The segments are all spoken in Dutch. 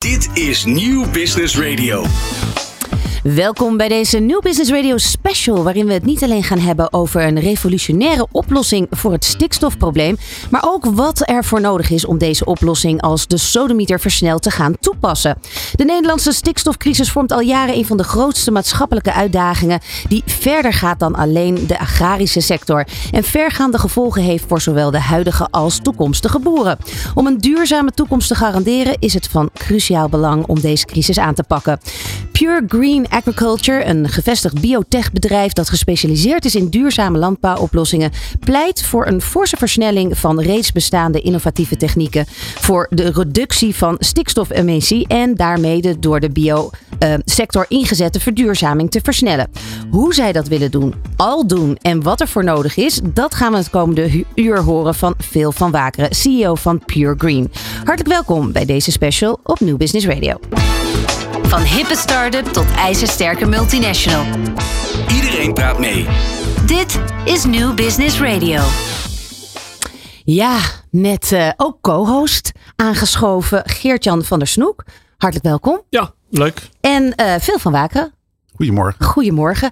Dit is Nieuw Business Radio. Welkom bij deze New Business Radio special, waarin we het niet alleen gaan hebben over een revolutionaire oplossing voor het stikstofprobleem, maar ook wat er voor nodig is om deze oplossing als de sodemieter versneld te gaan toepassen. De Nederlandse stikstofcrisis vormt al jaren een van de grootste maatschappelijke uitdagingen die verder gaat dan alleen de agrarische sector en vergaande gevolgen heeft voor zowel de huidige als toekomstige boeren. Om een duurzame toekomst te garanderen is het van cruciaal belang om deze crisis aan te pakken. Pure Green Agriculture, een gevestigd biotechbedrijf dat gespecialiseerd is in duurzame landbouwoplossingen, pleit voor een forse versnelling van reeds bestaande innovatieve technieken voor de reductie van stikstofemissie en daarmee de door de biosector ingezette verduurzaming te versnellen. Hoe zij dat willen doen, al doen en wat er voor nodig is, dat gaan we het komende uur horen van Phil van Wakeren, CEO van Pure Green. Hartelijk welkom bij deze special op New Business Radio. Van hippe start-up tot ijzersterke multinational. Iedereen praat mee. Dit is New Business Radio. Ja, met uh, ook co-host aangeschoven Geert-Jan van der Snoek. Hartelijk welkom. Ja, leuk. En uh, Phil van Waken. Goedemorgen. Goedemorgen.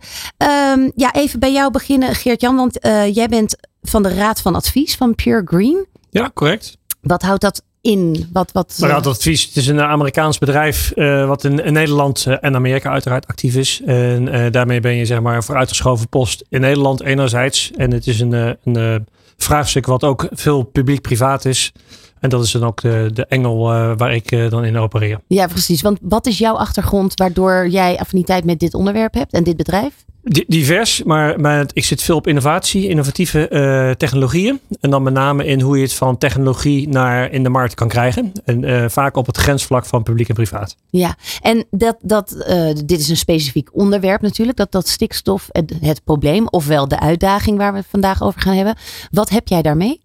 Um, ja, even bij jou beginnen, Geert-Jan, want uh, jij bent van de Raad van Advies van Pure Green. Ja, correct. Wat houdt dat in? Wat, wat, nou, Raad Advies, het is een Amerikaans bedrijf uh, wat in, in Nederland uh, en Amerika uiteraard actief is. En uh, daarmee ben je zeg maar een vooruitgeschoven post in Nederland enerzijds. En het is een, een vraagstuk wat ook veel publiek-privaat is. En dat is dan ook de, de engel uh, waar ik uh, dan in opereer. Ja, precies. Want wat is jouw achtergrond waardoor jij affiniteit met dit onderwerp hebt en dit bedrijf? Divers, maar, maar ik zit veel op innovatie, innovatieve uh, technologieën. En dan met name in hoe je het van technologie naar in de markt kan krijgen. En vaak op het grensvlak van publiek en privaat. Ja, en dat, dat, dit is een specifiek onderwerp natuurlijk. Dat, dat stikstof het, het probleem, ofwel de uitdaging waar we het vandaag over gaan hebben. Wat heb jij daarmee?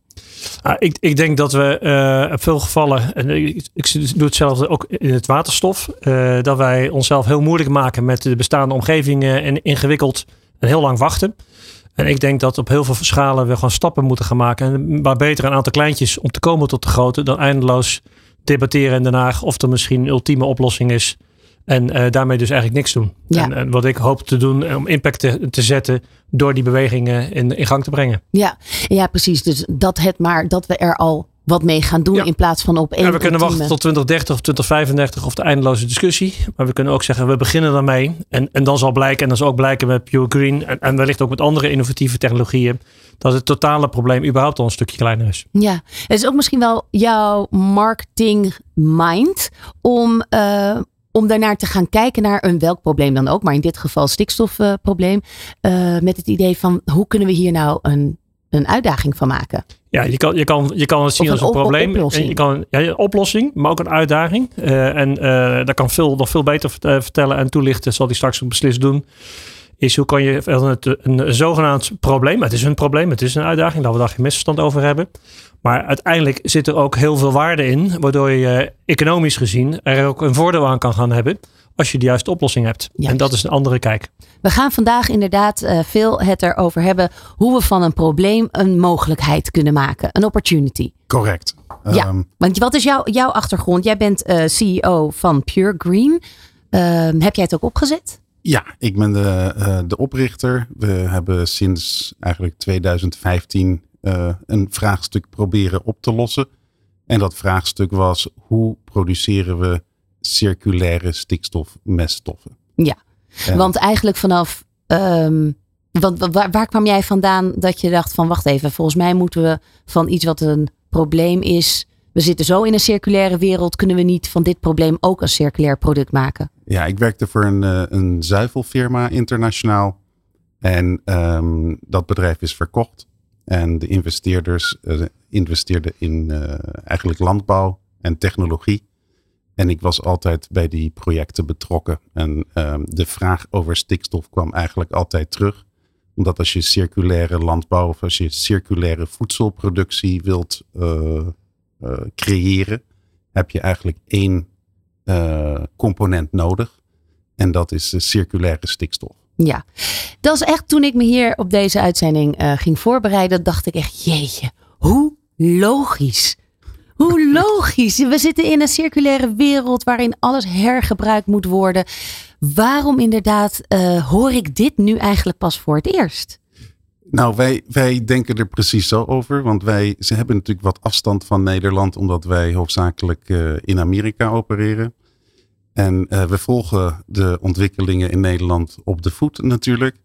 Ah, ik, ik, denk dat we uh, op veel gevallen, en ik, ik, doe hetzelfde ook in het waterstof, uh, dat wij onszelf heel moeilijk maken met de bestaande omgevingen en ingewikkeld en heel lang wachten. En ik denk dat op heel veel schalen we gewoon stappen moeten gaan maken. En maar beter een aantal kleintjes om te komen tot de grote dan eindeloos debatteren in Den of er misschien een ultieme oplossing is. En uh, daarmee dus eigenlijk niks doen. Ja. En, en, wat ik hoop te doen om impact te, te zetten door die bewegingen in, in gang te brengen. Ja. ja, precies. Dus dat het maar dat we er al wat mee gaan doen Ja. in plaats van op één Ja, we kunnen wachten tot 2030 of 2035 of de eindeloze discussie. Maar we kunnen ook zeggen, we beginnen daarmee. En, en dan zal blijken, en dan zal ook blijken met Pure Green en, en wellicht ook met andere innovatieve technologieën, dat het totale probleem überhaupt al een stukje kleiner is. Ja, het is ook misschien wel jouw marketing mind om, eh, om daarnaar te gaan kijken naar een welk probleem dan ook, maar in dit geval stikstofprobleem, eh, met het idee van hoe kunnen we hier nou een, een uitdaging van maken? Ja, je kan, je kan, je kan het zien als een op- probleem. oplossing. En je kan, ja, een oplossing, maar ook een uitdaging. Eh, en eh daar kan veel, nog veel beter vert- vertellen en toelichten, zal hij straks ook beslist doen. Is hoe kan je een, een zogenaamd probleem, het is een probleem, het is een uitdaging, laten we daar geen misverstand over hebben. Maar uiteindelijk zit er ook heel veel waarde in, waardoor je eh, economisch gezien er ook een voordeel aan kan gaan hebben als je de juiste oplossing hebt. Juist. En dat is een andere kijk. We gaan vandaag inderdaad eh, veel het erover hebben hoe we van een probleem een mogelijkheid kunnen maken, een opportunity. Correct. Ja. Ehm, Want wat is jouw, jouw achtergrond? Jij bent eh, CEO van Pure Green. Ehm, heb jij het ook opgezet? ja, ik ben de, eh, de oprichter. We hebben sinds eigenlijk 2015 eh, een vraagstuk proberen op te lossen. En dat vraagstuk was: hoe produceren we circulaire stikstofmeststoffen? Ja, En- want eigenlijk vanaf. ehm, want wa- waar, waar kwam jij vandaan dat je dacht van wacht even, volgens mij moeten we van iets wat een probleem is. We zitten zo in een circulaire wereld, kunnen we niet van dit probleem ook een circulair product maken? Ja, ik werkte voor een, eh, een zuivelfirma internationaal. En ehm, dat bedrijf is verkocht. En de investeerders eh, investeerden in eh, eigenlijk landbouw en technologie. En ik was altijd bij die projecten betrokken. En ehm, de vraag over stikstof kwam eigenlijk altijd terug. Omdat als je circulaire landbouw of als je circulaire voedselproductie wilt eh, creëren, heb je eigenlijk één component nodig. En dat is de circulaire stikstof. Ja, dat is echt toen ik me hier op deze uitzending eh, ging voorbereiden, dacht ik echt, jeetje, hoe logisch. Hoe logisch. We zitten in een circulaire wereld waarin alles hergebruikt moet worden. Waarom inderdaad uh, hoor ik dit nu eigenlijk pas voor het eerst? Nou, wij, wij denken er precies zo over. Want wij ze hebben natuurlijk wat afstand van Nederland, omdat wij hoofdzakelijk uh, in Amerika opereren. En uh, we volgen de ontwikkelingen in Nederland op de voet natuurlijk.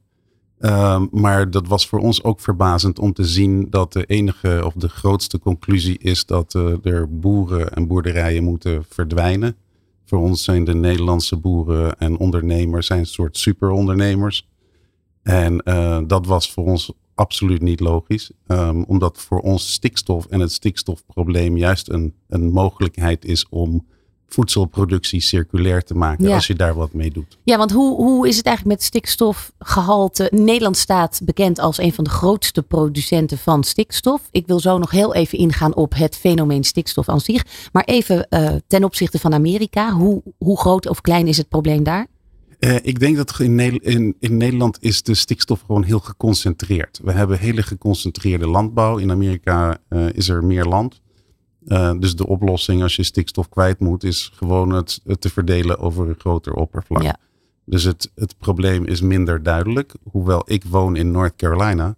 Uh, maar dat was voor ons ook verbazend om te zien dat de enige of de grootste conclusie is dat uh, er boeren en boerderijen moeten verdwijnen. Voor ons zijn de Nederlandse boeren en ondernemers zijn een soort superondernemers. En uh, dat was voor ons absoluut niet logisch. Um, omdat voor ons stikstof en het stikstofprobleem juist een, een mogelijkheid is om voedselproductie circulair te maken ja. als je daar wat mee doet. Ja, want hoe, hoe is het eigenlijk met stikstofgehalte? Nederland staat bekend als een van de grootste producenten van stikstof. Ik wil zo nog heel even ingaan op het fenomeen stikstof aan zich. Maar even uh, ten opzichte van Amerika, hoe, hoe groot of klein is het probleem daar? Uh, ik denk dat in, in, in, Nederland is de stikstof gewoon heel geconcentreerd. We hebben hele geconcentreerde landbouw. In Amerika uh, is er meer land. Uh, dus de oplossing als je stikstof kwijt moet, is gewoon het, het te verdelen over een groter oppervlak. Ja. Dus het, het probleem is minder duidelijk. Hoewel ik woon in North Carolina.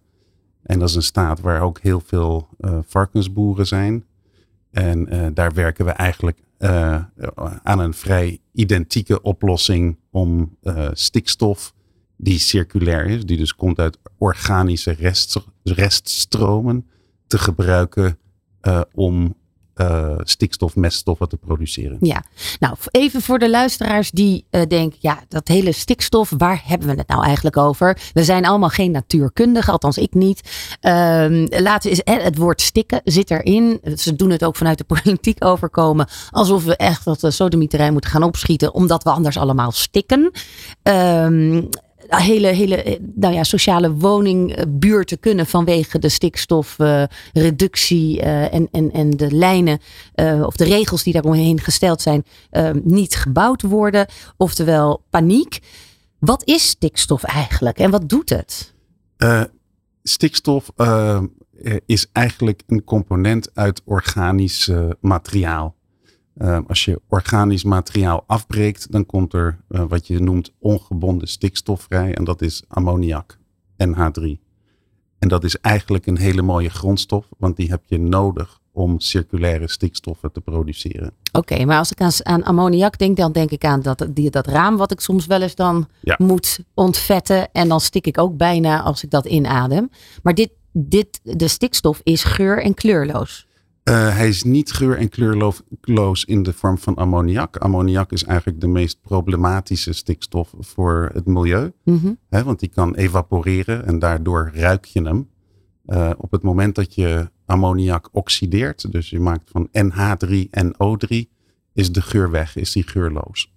En dat is een staat waar ook heel veel uh, varkensboeren zijn. En uh, daar werken we eigenlijk aan een vrij identieke oplossing om stikstof die circulair is, die dus komt uit organische rest, reststromen, te gebruiken om uh, stikstof, meststoffen te produceren. Ja, nou even voor de luisteraars die uh, denken, ja, dat hele stikstof, waar hebben we het nou eigenlijk over? We zijn allemaal geen natuurkundigen, althans ik niet. Uh, laten is het woord stikken zit erin. Ze doen het ook vanuit de politiek overkomen, alsof we echt dat sodemieterij moeten gaan opschieten, omdat we anders allemaal stikken. Ehm, hele, hele eh, nou ja, sociale woningbuurten kunnen vanwege de stikstofreductie uh, en, en, en de lijnen of de regels die daaromheen gesteld zijn, niet gebouwd worden. Oftewel paniek. Wat is stikstof eigenlijk en wat doet het? stikstof is eigenlijk een component uit organisch materiaal. Uh, als je organisch materiaal afbreekt, dan komt er uh, wat je noemt ongebonden stikstof vrij. En dat is ammoniak, NH3. En dat is eigenlijk een hele mooie grondstof, want die heb je nodig om circulaire stikstoffen te produceren. Oké, okay, maar als ik aan, aan, ammoniak denk, dan denk ik aan dat, die, dat raam wat ik soms wel eens dan ja. moet ontvetten. En dan stik ik ook bijna als ik dat inadem. Maar dit, dit, de stikstof is geur- en kleurloos. Uh, hij is niet geur- en kleurloos in de vorm van ammoniak. Ammoniak is eigenlijk de meest problematische stikstof voor het milieu. Mm -hmm. He, want die kan evaporeren en daardoor ruik je hem. Uh, op het moment dat je ammoniak oxideert, dus je maakt van NH3 en O3, is de geur weg, is die geurloos.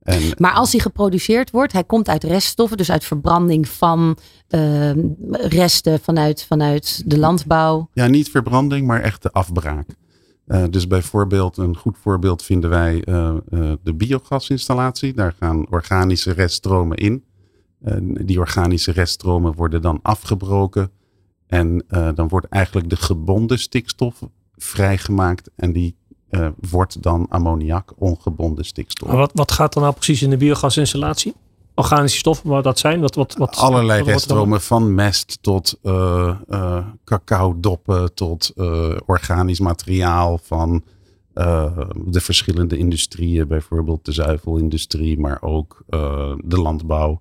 En, maar als hij geproduceerd wordt, hij komt uit reststoffen, dus uit verbranding van uh, resten vanuit, vanuit de landbouw. Ja, niet verbranding, maar echt de afbraak. Uh, dus bijvoorbeeld, een goed voorbeeld vinden wij uh, de biogasinstallatie. Daar gaan organische reststromen in. die organische reststromen worden dan afgebroken. En dan wordt eigenlijk de gebonden stikstof vrijgemaakt. En die uh, wordt dan ammoniak, ongebonden stikstof. Maar wat, wat gaat dan nou precies in de biogasinstallatie? Organische stoffen, wat dat zijn? Wat, wat, wat, Allerlei reststromen, van mest tot uh, uh, cacao-doppen, tot organisch materiaal van de verschillende industrieën, bijvoorbeeld de zuivelindustrie, maar ook de landbouw.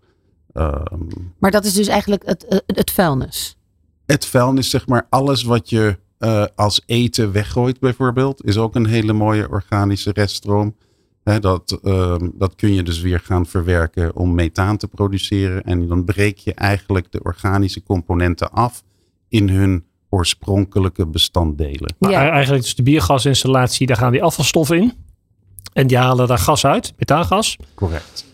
Ehm. maar dat is dus eigenlijk het, het vuilnis? Het vuilnis, zeg maar, alles wat je uh, als eten weggooit bijvoorbeeld, is ook een hele mooie organische reststroom. He, dat, uh, dat kun je dus weer gaan verwerken om methaan te produceren. En dan breek je eigenlijk de organische componenten af in hun oorspronkelijke bestanddelen. Ja. Maar eigenlijk dus de biogasinstallatie, daar gaan die afvalstoffen in. En die halen daar gas uit, methaangas. Correct.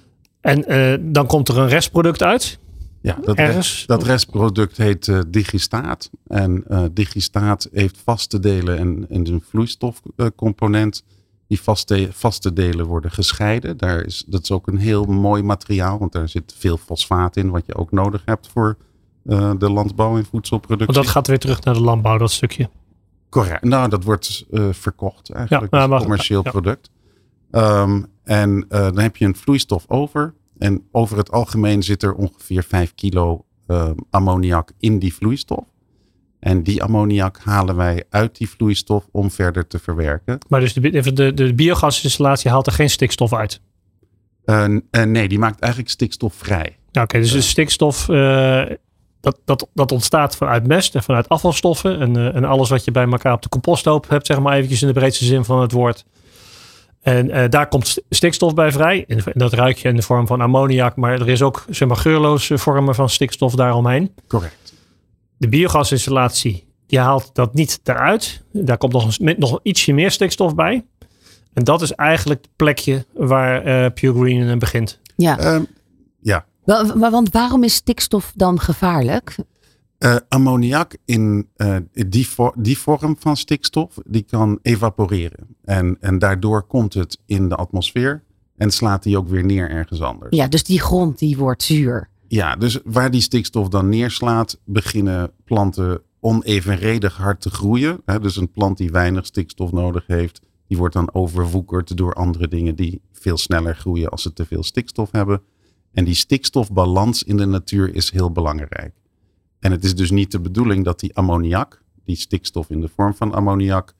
En uh, dan komt er een restproduct uit. Ja, dat, rest, dat restproduct heet uh, digistaat. En uh, digistaat heeft vaste delen en, en een vloeistofcomponent. die vaste, vaste delen worden gescheiden. Daar is, dat is ook een heel mooi materiaal, want daar zit veel fosfaat in, wat je ook nodig hebt voor de landbouw en voedselproductie. Want dat gaat weer terug naar de landbouw, dat stukje. Correct. Nou, dat wordt verkocht eigenlijk. Ja, als maar- commercieel ja. product. Ehm, en eh, dan heb je een vloeistof over. En over het algemeen zit er ongeveer 5 kilo ehm, ammoniak in die vloeistof. En die ammoniak halen wij uit die vloeistof om verder te verwerken. Maar dus de, de, de, biogasinstallatie haalt er geen stikstof uit. Eh, eh, nee, die maakt eigenlijk stikstof vrij. Nou, Oké, dus de stikstof eh, dat, dat, dat ontstaat vanuit mest en vanuit afvalstoffen. En, en alles wat je bij elkaar op de composthoop hebt, zeg maar eventjes in de breedste zin van het woord. En eh, daar komt st- stikstof bij vrij. En dat ruik je in de vorm van ammoniak. Maar er is ook zeg maar, geurloze vormen van stikstof daaromheen. Correct. De biogasinstallatie, die haalt dat niet eruit. Daar komt nog, eens- met nog ietsje meer stikstof bij. En dat is eigenlijk het plekje waar eh, Pure Green begint. Ja. Ehm, ja, Wa- wa- Want waarom is stikstof dan gevaarlijk? Eh, ammoniak in eh, die, vo- die vorm van stikstof, die kan evaporeren. En, en daardoor komt het in de atmosfeer en slaat die ook weer neer ergens anders. Ja, dus die grond die wordt zuur. Ja, dus waar die stikstof dan neerslaat, beginnen planten onevenredig hard te groeien. Dus een plant die weinig stikstof nodig heeft, die wordt dan overwoekerd door andere dingen die veel sneller groeien als ze te veel stikstof hebben. En die stikstofbalans in de natuur is heel belangrijk. En het is dus niet de bedoeling dat die ammoniak, die stikstof in de vorm van ammoniak,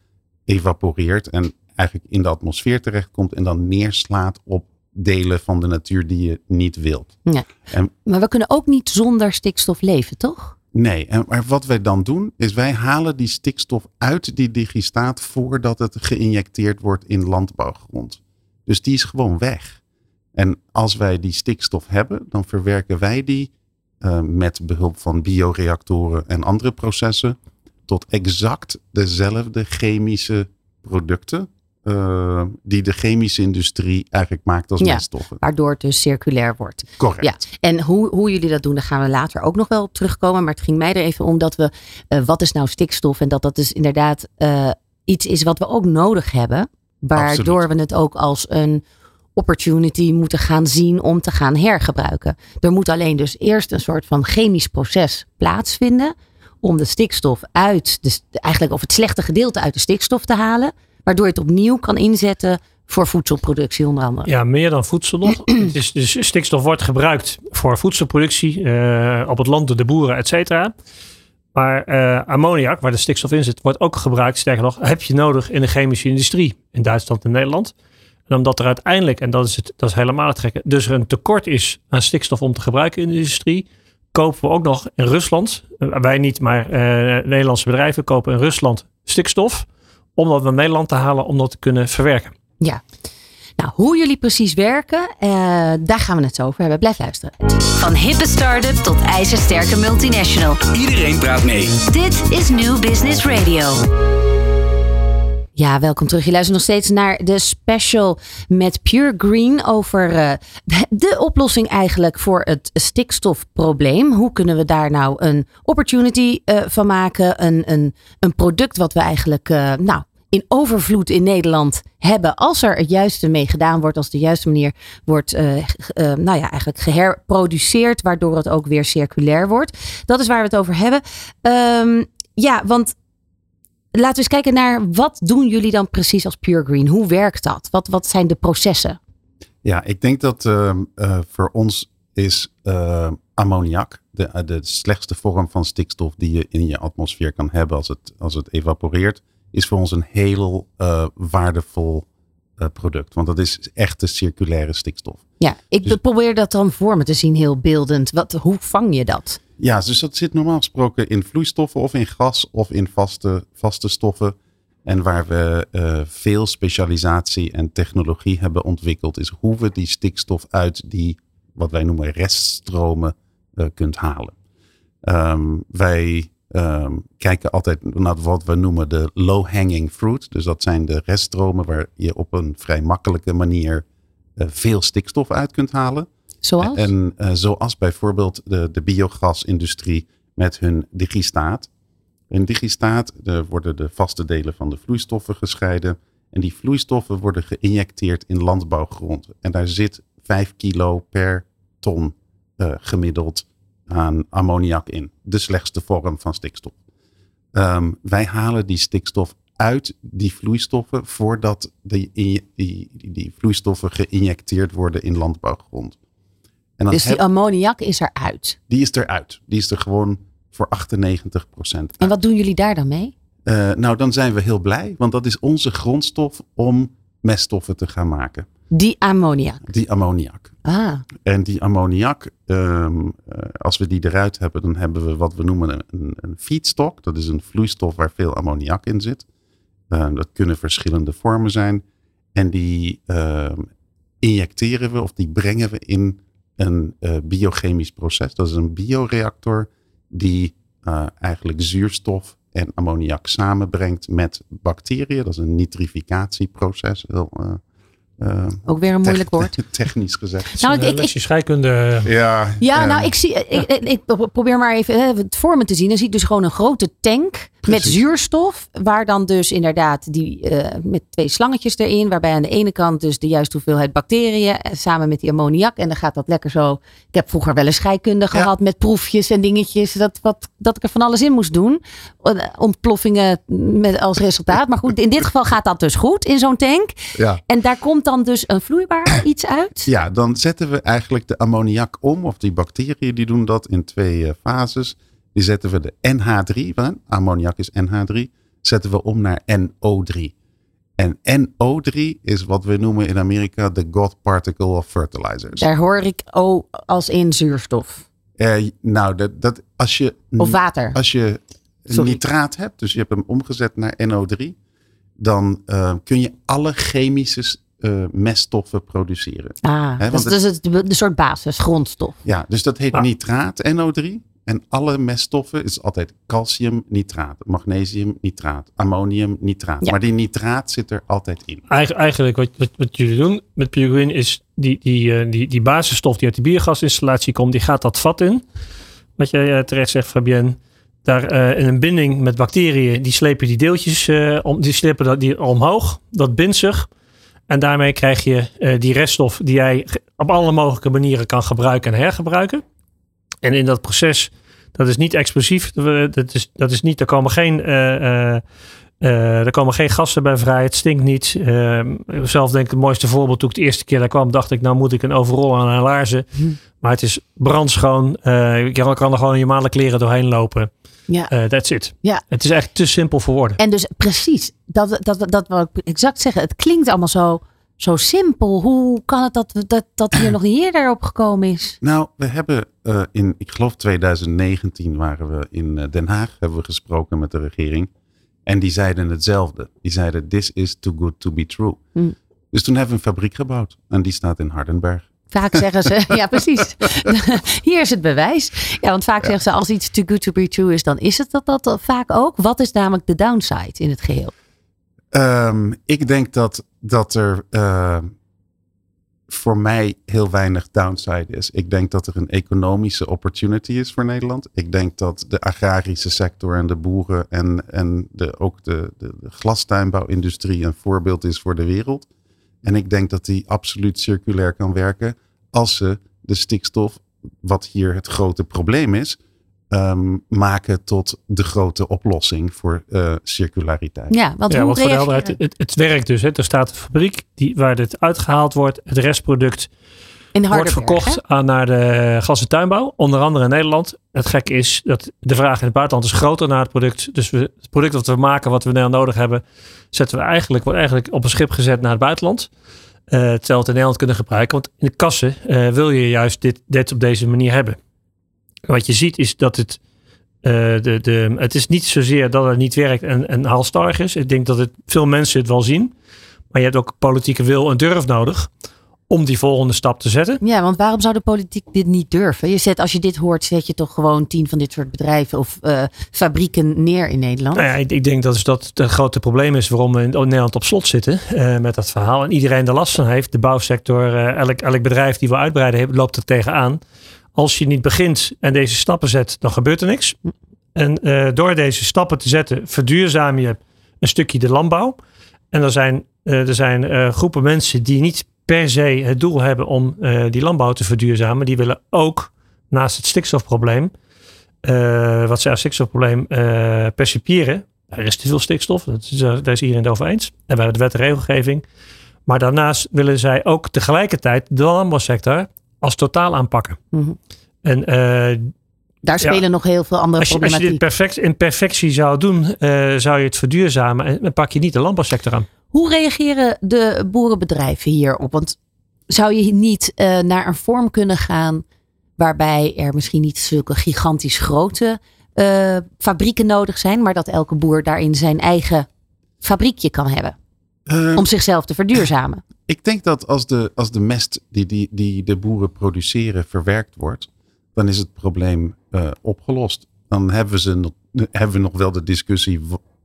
evaporeert en eigenlijk in de atmosfeer terechtkomt en dan neerslaat op delen van de natuur die je niet wilt. Maar we kunnen ook niet zonder stikstof leven, toch? Nee, en, maar wat wij dan doen, is wij halen die stikstof uit die digistaat voordat het geïnjecteerd wordt in landbouwgrond. Dus die is gewoon weg. En als wij die stikstof hebben, dan verwerken wij die eh, met behulp van bioreactoren en andere processen tot exact dezelfde chemische producten eh, die de chemische industrie eigenlijk maakt als Ja. meststoffen. Waardoor het dus circulair wordt. Correct. Ja, en hoe, hoe jullie dat doen, daar gaan we later ook nog wel op terugkomen. Maar het ging mij er even om dat we, eh, wat is nou stikstof? En dat dat dus inderdaad iets is wat we ook nodig hebben. Waardoor Absoluut. we het ook als een opportunity moeten gaan zien om te gaan hergebruiken. Er moet alleen dus eerst een soort van chemisch proces plaatsvinden. Om de stikstof uit, de, eigenlijk of het slechte gedeelte uit de stikstof te halen. Waardoor je het opnieuw kan inzetten voor voedselproductie onder andere. Ja, meer dan voedsel nog. Het is, dus stikstof wordt gebruikt voor voedselproductie eh, op het land door de boeren, et cetera. Maar eh, ammoniak, waar de stikstof in zit, wordt ook gebruikt, sterker nog, heb je nodig in de chemische industrie in Duitsland en Nederland. En omdat er uiteindelijk, en dat is, het, dat is helemaal het gekke, dus er een tekort is aan stikstof om te gebruiken in de industrie, kopen we ook nog in Rusland, eh, wij niet, maar eh, Nederlandse bedrijven kopen in Rusland stikstof, om dat naar Nederland te halen, om dat te kunnen verwerken. Ja. Nou, hoe jullie precies werken, eh, daar gaan we het zo over hebben. Blijf luisteren. Van hippe start-up tot ijzersterke multinational. Iedereen praat mee. Dit is New Business Radio. Ja, welkom terug. Je luistert nog steeds naar de special met Pure Green over eh, de, oplossing eigenlijk voor het stikstofprobleem. Hoe kunnen we daar nou een opportunity eh, van maken? Een, een, een product wat we eigenlijk eh, nou, in overvloed in Nederland hebben. Als er het juiste mee gedaan wordt, als de juiste manier wordt nou ja, eigenlijk geherproduceerd, waardoor het ook weer circulair wordt. Dat is waar we het over hebben. Ehm, ja, want laten we eens kijken naar wat doen jullie dan precies als Pure Green? Hoe werkt dat? Wat, wat zijn de processen? Ja, ik denk dat ehm, eh, voor ons is eh, ammoniak de, eh, de slechtste vorm van stikstof die je in je atmosfeer kan hebben als het, als het evaporeert, is voor ons een heel waardevol product. Want dat is echt de circulaire stikstof. Ja, ik Dus- probeer dat dan voor me te zien, heel beeldend. Wat, hoe vang je dat? Ja, dus dat zit normaal gesproken in vloeistoffen of in gas of in vaste, vaste stoffen. En waar we eh, veel specialisatie en technologie hebben ontwikkeld, is hoe we die stikstof uit die, wat wij noemen, reststromen eh, kunt halen. Ehm, wij ehm, kijken altijd naar wat we noemen de low-hanging fruit. Dus dat zijn de reststromen waar je op een vrij makkelijke manier eh, veel stikstof uit kunt halen. Zoals? En eh, zoals bijvoorbeeld de, de biogasindustrie met hun digistaat. In digistaat worden de vaste delen van de vloeistoffen gescheiden. En die vloeistoffen worden geïnjecteerd in landbouwgrond. En daar zit 5 kilo per ton eh, gemiddeld aan ammoniak in. De slechtste vorm van stikstof. Ehm, wij halen die stikstof uit die vloeistoffen voordat die, die, die, die vloeistoffen geïnjecteerd worden in landbouwgrond. En dus die heb, ammoniak is eruit? Die is eruit. Die is er gewoon voor 98 procent. En wat doen jullie daar dan mee? Uh, nou, dan zijn we heel blij, want dat is onze grondstof om meststoffen te gaan maken. Die ammoniak? Die ammoniak. Ah. En die ammoniak, um, als we die eruit hebben, dan hebben we wat we noemen een, een feedstock. Dat is een vloeistof waar veel ammoniak in zit. Uh, dat kunnen verschillende vormen zijn. En die uh, injecteren we of die brengen we in een uh, biochemisch proces. Dat is een bioreactor die eigenlijk zuurstof en ammoniak samenbrengt met bacteriën. Dat is een nitrificatieproces. Heel, uh, Ook weer een moeilijk woord. Technisch gezegd. Nou, ik, ik, scheikunde. Ja, ja nou, ik, zie, ik, ik, probeer maar even het vormen te zien. Dan zie ik dus gewoon een grote tank met zuurstof. Waar dan dus inderdaad die uh, met twee slangetjes erin. Waarbij aan de ene kant dus de juiste hoeveelheid bacteriën. Eh, samen met die ammoniak. En dan gaat dat lekker zo. Ik heb vroeger wel een scheikunde gehad met proefjes en dingetjes. Dat, wat, dat ik er van alles in moest doen. Ontploffingen met, als resultaat. Maar goed, in dit geval gaat dat dus goed in zo'n tank. Ja. En daar komt dan dus een vloeibaar iets uit? Ja, dan zetten we eigenlijk de ammoniak om. Of die bacteriën die doen dat in twee uh, fases. Die zetten we de NH3, van, ammoniak is NH3, zetten we om naar NO3. En NO3 is wat we noemen in Amerika de God particle of fertilizers. Daar hoor ik O als in zuurstof. Uh, nou, dat, dat, als je. Of water. Als je Sorry. nitraat hebt, dus je hebt hem omgezet naar NO3, dan uh, kun je alle chemische uh, meststoffen produceren. Ah, He, dat is dus het, de, soort basis, grondstof. Ja, dus dat heet ah. nitraat, NO3. En alle meststoffen is altijd calciumnitraat, magnesiumnitraat, ammoniumnitraat. Ja. Maar die nitraat zit er altijd in. Eigen, eigenlijk wat, wat, wat, jullie doen met PureGreen is die, die, uh, die, die basisstof die uit de biogasinstallatie komt, die gaat dat vat in. Wat jij uh, terecht zegt, Fabienne. Daar uh, in een binding met bacteriën, die slepen die deeltjes om, die slepen dat, die omhoog. Dat bindt zich. En daarmee krijg je uh, die reststof die jij op alle mogelijke manieren kan gebruiken en hergebruiken. En in dat proces, dat is niet explosief. Dat is, dat is niet, er komen geen, uh, er komen geen gassen bij vrij. Het stinkt niet. Ehm, zelf denk ik het mooiste voorbeeld toen ik de eerste keer daar kwam, dacht ik, nou moet ik een overrol aan en laarzen. Hm. Maar het is brandschoon. je kan er gewoon in je normale kleren doorheen lopen. Ja. Uh, that's it. Ja. Het is echt te simpel voor woorden. En dus precies, dat, dat, dat wil ik exact zeggen. Het klinkt allemaal zo, zo simpel. Hoe kan het dat, dat, dat hier nog niet eerder op gekomen is? Nou, we hebben uh, in, ik geloof 2019 waren we in uh, Den Haag, hebben we gesproken met de regering. En die zeiden hetzelfde. Die zeiden, this is too good to be true. Hm. Dus toen hebben we een fabriek gebouwd. En die staat in Hardenberg. Vaak zeggen ze, ja precies. Hier is het bewijs. Ja, want vaak zeggen ze als iets too good to be true is, dan is het dat, dat vaak ook. Wat is namelijk de downside in het geheel? Um, ik denk dat, dat er uh, voor mij heel weinig downside is. Ik denk dat er een economische opportunity is voor Nederland. Ik denk dat de agrarische sector en de boeren en, en de, ook de, de, de glastuinbouwindustrie een voorbeeld is voor de wereld. En ik denk dat die absoluut circulair kan werken als ze de stikstof, wat hier het grote probleem is, um, maken tot de grote oplossing voor uh, circulariteit. Ja, want, ja, want voor de helderheid, het, het, werkt dus. Hè. Er staat een fabriek die, waar dit uitgehaald wordt, het restproduct wordt verkocht aan, naar de gas- en tuinbouw, onder andere in Nederland. Het gekke is dat de vraag in het buitenland is groter naar het product. Dus we, het product dat we maken, wat we nu nodig hebben, zetten we eigenlijk, wordt eigenlijk op een schip gezet naar het buitenland. Uh, terwijl in Nederland kunnen gebruiken. Want in de kassen uh, wil je juist dit, dit op deze manier hebben. Wat je ziet is dat het, uh, de, de, het is niet zozeer dat het niet werkt en, en halstarrig is. Ik denk dat het, veel mensen het wel zien. Maar je hebt ook politieke wil en durf nodig om die volgende stap te zetten. Ja, want waarom zou de politiek dit niet durven? Je zet, als je dit hoort, zet je toch gewoon tien van dit soort bedrijven of uh, fabrieken neer in Nederland? Nou ja, ik, ik, denk dat is dat het grote probleem is waarom we in Nederland op slot zitten uh, met dat verhaal. En iedereen er last van heeft. De bouwsector, uh, elk, elk bedrijf die we uitbreiden, loopt er tegenaan. Als je niet begint en deze stappen zet, dan gebeurt er niks. En door deze stappen te zetten, verduurzaam je een stukje de landbouw. En er zijn, er zijn groepen mensen die niet per se het doel hebben om uh, die landbouw te verduurzamen. Die willen ook naast het stikstofprobleem eh, wat zij als stikstofprobleem uh, percipiëren. Er is te veel stikstof, dat is, daar is iedereen het over eens. En we hebben de wet en regelgeving. Maar daarnaast willen zij ook tegelijkertijd de landbouwsector als totaal aanpakken. Mhm. En daar spelen nog heel veel andere als je, problematiek. Als je dit perfect, in perfectie zou doen, zou je het verduurzamen en dan pak je niet de landbouwsector aan. Hoe reageren de boerenbedrijven hierop? Want zou je niet uh, naar een vorm kunnen gaan waarbij er misschien niet zulke gigantisch grote uh, fabrieken nodig zijn, maar dat elke boer daarin zijn eigen fabriekje kan hebben? Uh, om zichzelf te verduurzamen. Ik denk dat als de, als de mest die, die, die de boeren produceren verwerkt wordt, dan is het probleem opgelost. Dan hebben we, ze nog, hebben we nog wel de discussie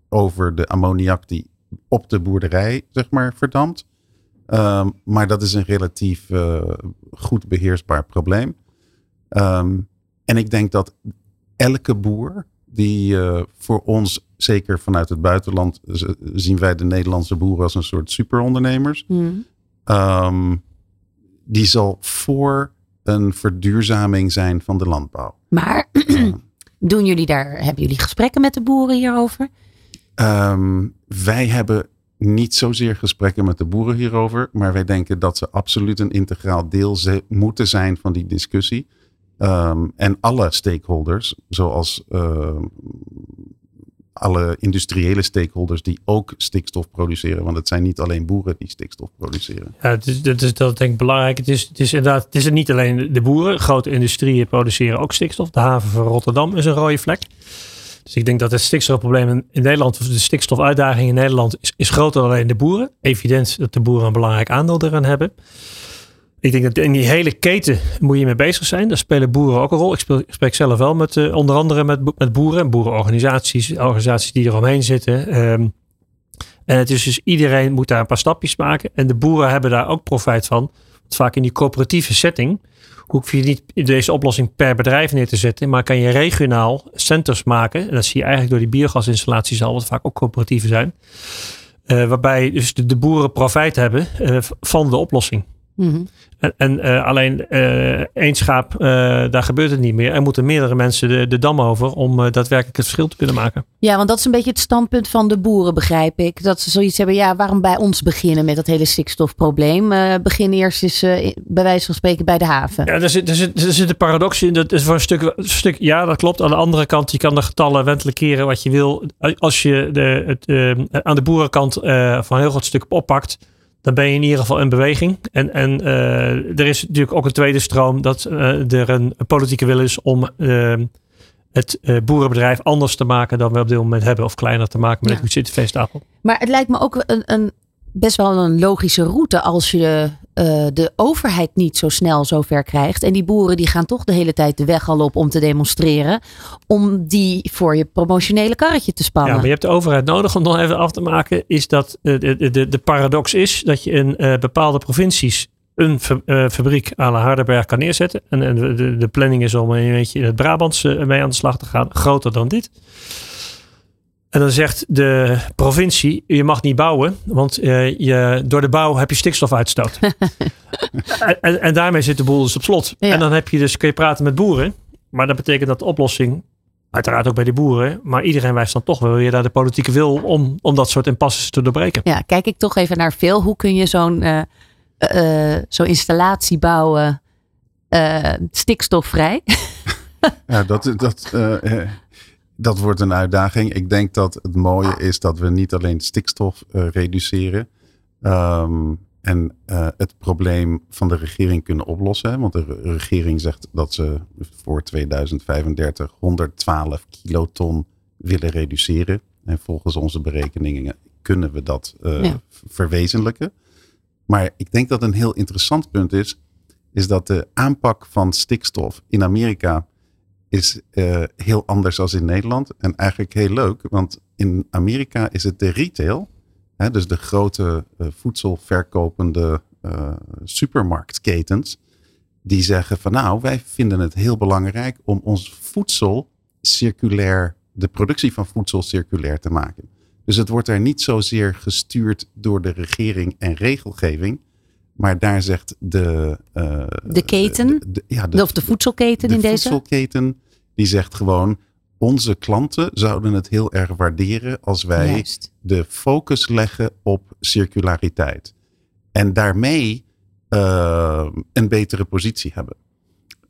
over de ammoniak die op de boerderij, zeg maar, verdampt. Um, maar dat is een relatief uh, goed beheersbaar probleem. Um, en ik denk dat elke boer die uh, voor ons, zeker vanuit het buitenland, zien wij de Nederlandse boeren als een soort superondernemers. Mm. Um, die zal voor een verduurzaming zijn van de landbouw. Maar doen jullie daar, hebben jullie gesprekken met de boeren hierover? Um, wij hebben niet zozeer gesprekken met de boeren hierover, maar wij denken dat ze absoluut een integraal deel moeten zijn van die discussie. Um, en alle stakeholders, zoals uh, alle industriële stakeholders die ook stikstof produceren, want het zijn niet alleen boeren die stikstof produceren. Ja, is, dat is dat denk ik belangrijk. Het is, het is inderdaad, het is niet alleen de boeren, grote industrieën produceren ook stikstof. De haven van Rotterdam is een rode vlek. Dus ik denk dat het stikstofprobleem in, Nederland, of de stikstofuitdaging in Nederland, is, groter dan alleen de boeren. Evident dat de boeren een belangrijk aandeel eraan hebben. Ik denk dat in die hele keten moet je mee bezig zijn. Daar spelen boeren ook een rol. Ik, spreek zelf wel met, uh, onder andere met, met boeren, boerenorganisaties, organisaties die eromheen zitten. Um, en het is dus iedereen moet daar een paar stapjes maken. En de boeren hebben daar ook profijt van. Want vaak in die coöperatieve setting hoef je niet deze oplossing per bedrijf neer te zetten, maar kan je regionaal centers maken. En dat zie je eigenlijk door die biogasinstallaties al, wat vaak ook coöperatieven zijn. Uh, waarbij dus de, boeren profijt hebben uh, van de oplossing. Mm -hmm. En, en uh, alleen één schaap, daar gebeurt het niet meer. Er moeten meerdere mensen de, de dam over om daadwerkelijk het verschil te kunnen maken. Ja, want dat is een beetje het standpunt van de boeren, begrijp ik. Dat ze zoiets hebben, ja, waarom bij ons beginnen met dat hele stikstofprobleem? begin eerst eens bij wijze van spreken bij de haven. Ja, er zit, er zit, er zit een paradox in. Dat is voor een stuk, een stuk, ja, dat klopt. Aan de andere kant, je kan de getallen wentelijkeren wat je wil. Als je de, het, aan de boerenkant van een heel groot stuk oppakt dan ben je in ieder geval in beweging. En, en uh, er is natuurlijk ook een tweede stroom dat uh, er een, politieke wil is om uh, het boerenbedrijf anders te maken dan we op dit moment hebben. Of kleiner te maken met ja. het feesttafel. Maar het lijkt me ook een, een best wel een logische route als je uh, de overheid niet zo snel zover krijgt. En die boeren die gaan toch de hele tijd de weg al op om te demonstreren. Om die voor je promotionele karretje te spannen. Ja, maar je hebt de overheid nodig om nog even af te maken. Is dat uh, de, de, de paradox is dat je in uh, bepaalde provincies een fabriek aan de Hardenberg kan neerzetten. En, en de, de, planning is om een beetje in het Brabantse mee aan de slag te gaan. Groter dan dit. En dan zegt de provincie, je mag niet bouwen, want uh, je, door de bouw heb je stikstofuitstoot. en, en, en, daarmee zit de boel dus op slot. Ja. En dan heb je dus, kun je praten met boeren, maar dat betekent dat de oplossing, uiteraard ook bij de boeren, maar iedereen wijst dan toch wel je daar de politieke wil om, om dat soort impasses te doorbreken. Ja, kijk ik toch even naar veel. Hoe kun je zo'n uh, uh, zo installatie bouwen stikstofvrij? ja, dat, dat dat wordt een uitdaging. Ik denk dat het mooie is dat we niet alleen stikstof uh, reduceren. Um, en uh, het probleem van de regering kunnen oplossen. Want de regering zegt dat ze voor 2035 112 kiloton willen reduceren. En volgens onze berekeningen kunnen we dat uh, ja. verwezenlijken. Maar ik denk dat een heel interessant punt is, is dat de aanpak van stikstof in Amerika is uh, heel anders dan in Nederland. En eigenlijk heel leuk, want in Amerika is het de retail, hè, dus de grote uh, voedselverkopende uh, supermarktketens, die zeggen van nou, wij vinden het heel belangrijk om ons voedsel circulair, de productie van voedsel circulair te maken. Dus het wordt er niet zozeer gestuurd door de regering en regelgeving. Maar daar zegt de. Uh, de keten? de, de, ja, de, of de voedselketen de in deze? voedselketen Die zegt gewoon, onze klanten zouden het heel erg waarderen als wij Juist. de focus leggen op circulariteit. En daarmee eh, een betere positie hebben.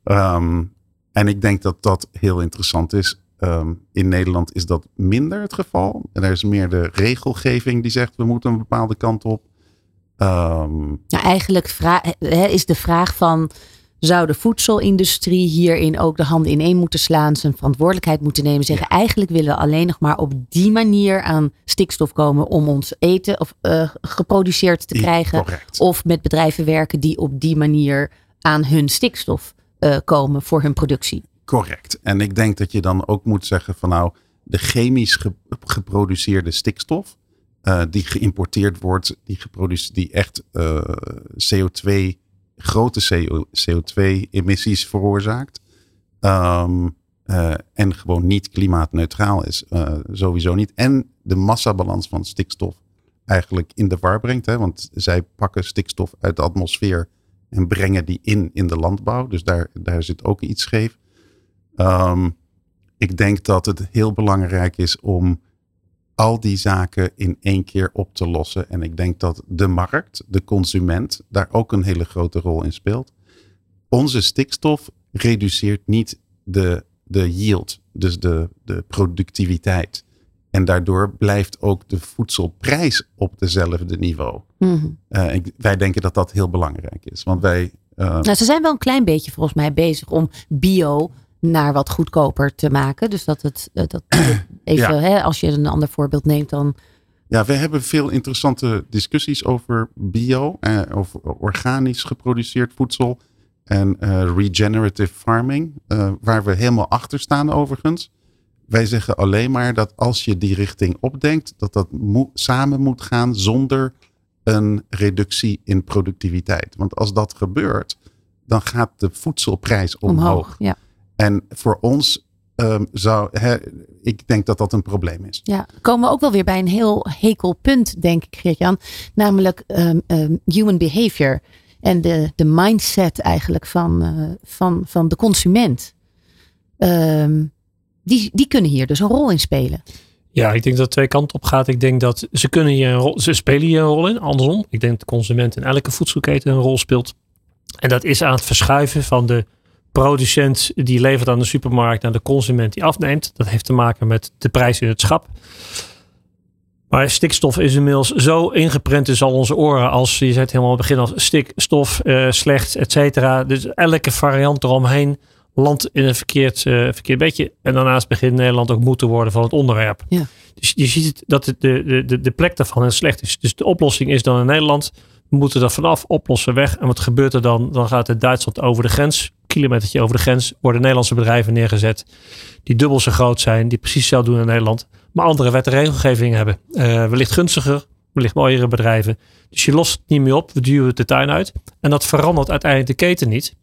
Ehm, en ik denk dat dat heel interessant is. Ehm, in Nederland is dat minder het geval. En er is meer de regelgeving die zegt we moeten een bepaalde kant op. Ehm, Nou, eigenlijk hè, is de vraag van... zou de voedselindustrie hierin ook de handen ineen moeten slaan... zijn verantwoordelijkheid moeten nemen. Zeggen eigenlijk willen we alleen nog maar op die manier aan stikstof komen... om ons eten of, eh, geproduceerd te krijgen. correct. Of met bedrijven werken die op die manier aan hun stikstof eh, komen voor hun productie. Correct. En ik denk dat je dan ook moet zeggen van nou, de chemisch ge- geproduceerde stikstof, eh, die geïmporteerd wordt, die, geproduceerd, die echt eh, CO2, grote CO2-emissies veroorzaakt. ehm, eh, en gewoon niet klimaatneutraal is. sowieso niet. En de massabalans van stikstof eigenlijk in de war brengt. Hè? Want zij pakken stikstof uit de atmosfeer en brengen die in in de landbouw. Dus daar, daar zit ook iets scheef. Ehm, ik denk dat het heel belangrijk is om al die zaken in één keer op te lossen. En ik denk dat de markt, de consument, daar ook een hele grote rol in speelt. Onze stikstof reduceert niet de, de yield, dus de, de productiviteit. En daardoor blijft ook de voedselprijs op dezelfde niveau. Mhm. Eh, ik- wij denken dat dat heel belangrijk is. Want wij. eh, Nou, ze zijn wel een klein beetje volgens mij bezig om bio naar wat goedkoper te maken. Dus dat het, eh, dat, even, Ja. hè, als je een ander voorbeeld neemt, dan Ja, we hebben veel interessante discussies over bio, eh, over organisch geproduceerd voedsel en eh, regenerative farming, eh, waar we helemaal achter staan overigens. Wij zeggen alleen maar dat als je die richting opdenkt, dat dat mo- samen moet gaan zonder een reductie in productiviteit. Want als dat gebeurt, dan gaat de voedselprijs omhoog. omhoog. Ja. En voor ons ehm, zou, hè, ik denk dat dat een probleem is. Ja, komen we ook wel weer bij een heel hekel punt, denk ik, Geert-Jan. Namelijk ehm, ehm, human behavior. En de, de mindset eigenlijk van, eh, van, van de consument. Ehm, die, die kunnen hier dus een rol in spelen. Ja, ik denk dat het twee kanten op gaat. Ik denk dat ze kunnen hier een rol, ze spelen hier een rol in. Andersom, ik denk dat de consument in elke voedselketen een rol speelt. En dat is aan het verschuiven van de producent die levert aan de supermarkt naar de consument die afneemt. Dat heeft te maken met de prijs in het schap. Maar stikstof is inmiddels zo ingeprent in al onze oren. Als je zei het helemaal aan het begin als stikstof, eh, slecht, et cetera. Dus elke variant eromheen landt in een verkeerd, eh, verkeerd bedje. En daarnaast begint Nederland ook moe te worden van het onderwerp. Ja. Dus je ziet het, dat de, de, de, de plek daarvan heel slecht is. Dus de oplossing is dan in Nederland. We moeten er vanaf oplossen weg. En wat gebeurt er dan? Dan gaat het Duitsland over de grens. Kilometertje over de grens. Worden Nederlandse bedrijven neergezet. Die dubbel zo groot zijn. Die precies hetzelfde doen in Nederland. Maar andere wet en regelgeving hebben. Eh, wellicht gunstiger. Wellicht mooiere bedrijven. Dus je lost het niet meer op. We duwen het de tuin uit. En dat verandert uiteindelijk de keten niet.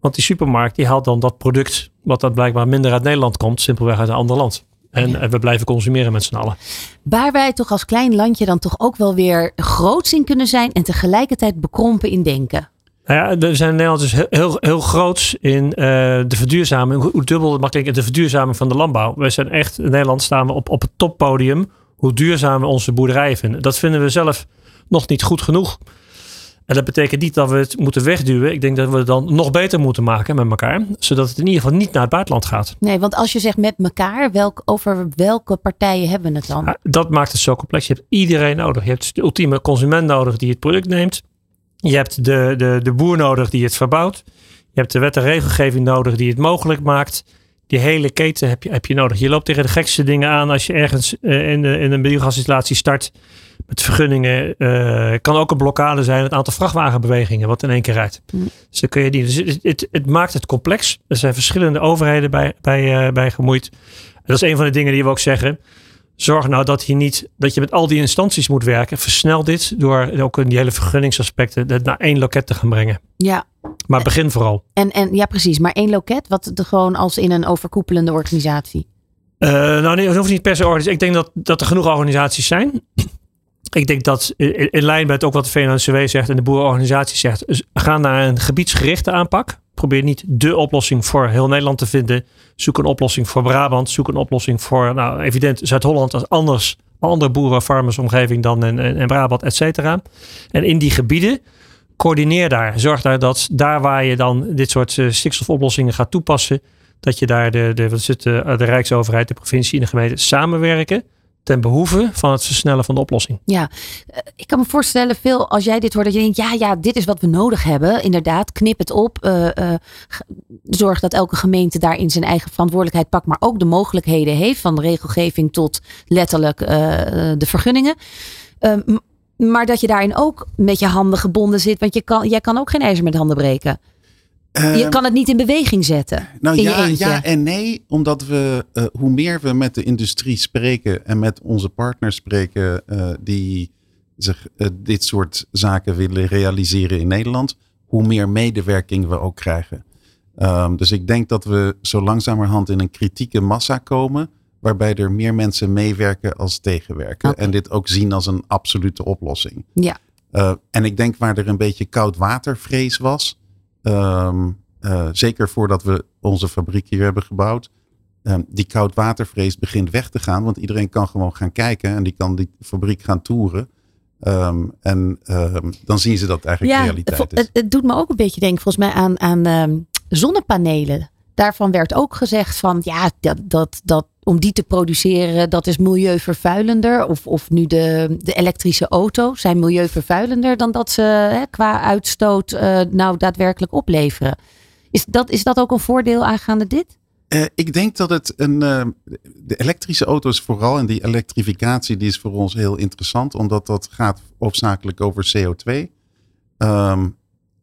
Want die supermarkt die haalt dan dat product. Wat dat blijkbaar minder uit Nederland komt. Simpelweg uit een ander land. En Ja. eh, we blijven consumeren met z'n allen. Waar wij toch als klein landje dan toch ook wel weer groots in kunnen zijn. En tegelijkertijd bekrompen in denken. Nou ja, we zijn in Nederland dus heel, heel, heel groots in eh, de verduurzaming. Hoe, hoe dubbel het mag klinken, de verduurzaming van de landbouw. We zijn echt, in Nederland staan we op, op het toppodium. Hoe duurzaam we onze boerderijen vinden. Dat vinden we zelf nog niet goed genoeg. En dat betekent niet dat we het moeten wegduwen. Ik denk dat we het dan nog beter moeten maken met elkaar. Zodat het in ieder geval niet naar het buitenland gaat. Nee, want als je zegt met elkaar, welk, over welke partijen hebben we het dan? Ja, dat maakt het zo complex. Je hebt iedereen nodig. Je hebt de ultieme consument nodig die het product neemt. Je hebt de, de, de boer nodig die het verbouwt. Je hebt de wet en regelgeving nodig die het mogelijk maakt. Die hele keten heb je, heb je nodig. Je loopt tegen de gekste dingen aan als je ergens eh, in, de- in een biogasinstallatie start. Met vergunningen. eh, kan ook een blokkade zijn. Het aantal vrachtwagenbewegingen wat in één keer rijdt. Mm. Dus dan kun je die. Dus het, het, het maakt het complex. Er zijn verschillende overheden bij, bij, eh, bij gemoeid. En dat is een van de dingen die we ook zeggen. Zorg nou dat je niet dat je met al die instanties moet werken. Versnel dit door ook in die hele vergunningsaspecten het naar één loket te gaan brengen. Ja, Maar begin vooral. en, en ja, precies. Maar één loket, wat de, gewoon als in een overkoepelende organisatie. Eh, nou, nee, het hoeft niet per se. Ik denk dat, dat er genoeg organisaties zijn. Ik denk dat in, in lijn met ook wat de VNCW zegt en de boerenorganisatie zegt. is, Ga naar een gebiedsgerichte aanpak. probeer niet de oplossing voor heel Nederland te vinden. Zoek een oplossing voor Brabant. Zoek een oplossing voor, nou, evident, Zuid-Holland als anders. Andere boeren, farmers, omgeving dan en, en Brabant, et cetera. En in die gebieden, coördineer daar. Zorg daar dat daar waar je dan dit soort uh, stikstofoplossingen gaat toepassen, dat je daar de, de, wat het, de, de Rijksoverheid, de provincie en de gemeente samenwerken ten behoeve van het versnellen van de oplossing. Ja, ik kan me voorstellen, veel als jij dit hoort, dat je denkt, ja, ja, dit is wat we nodig hebben. Inderdaad, knip het op. Uh, uh, zorg dat elke gemeente daarin zijn eigen verantwoordelijkheid pakt, maar ook de mogelijkheden heeft, van de regelgeving tot letterlijk de vergunningen. Ehm, maar dat je daarin ook met je handen gebonden zit, want je kan, jij kan ook geen ijzer met handen breken. Je kan het niet in beweging zetten. Nou ja, ja en nee, omdat we uh, hoe meer we met de industrie spreken en met onze partners spreken uh, die zich dit soort zaken willen realiseren in Nederland, hoe meer medewerking we ook krijgen. Um, dus ik denk dat we zo langzamerhand in een kritieke massa komen, waarbij er meer mensen meewerken als tegenwerken. Okay. En dit ook zien als een absolute oplossing. Ja. en ik denk waar er een beetje koudwatervrees was. Um, uh, zeker voordat we onze fabriek hier hebben gebouwd. Um, die koudwatervrees begint weg te gaan. Want iedereen kan gewoon gaan kijken. En die kan die fabriek gaan toeren. Um, en dan zien ze dat eigenlijk ja, realiteit is. Het, het, doet me ook een beetje denken volgens mij aan, aan zonnepanelen. Daarvan werd ook gezegd van ja, dat, dat, dat om die te produceren, dat is milieuvervuilender. Of, of nu de, de elektrische auto's zijn milieuvervuilender dan dat ze hè, qua uitstoot uh, nou daadwerkelijk opleveren. Is dat, is dat ook een voordeel aangaande dit? Uh, ik denk dat het een. Uh, de elektrische auto's vooral en die elektrificatie die is voor ons heel interessant, omdat dat gaat hoofdzakelijk over CO2. Um,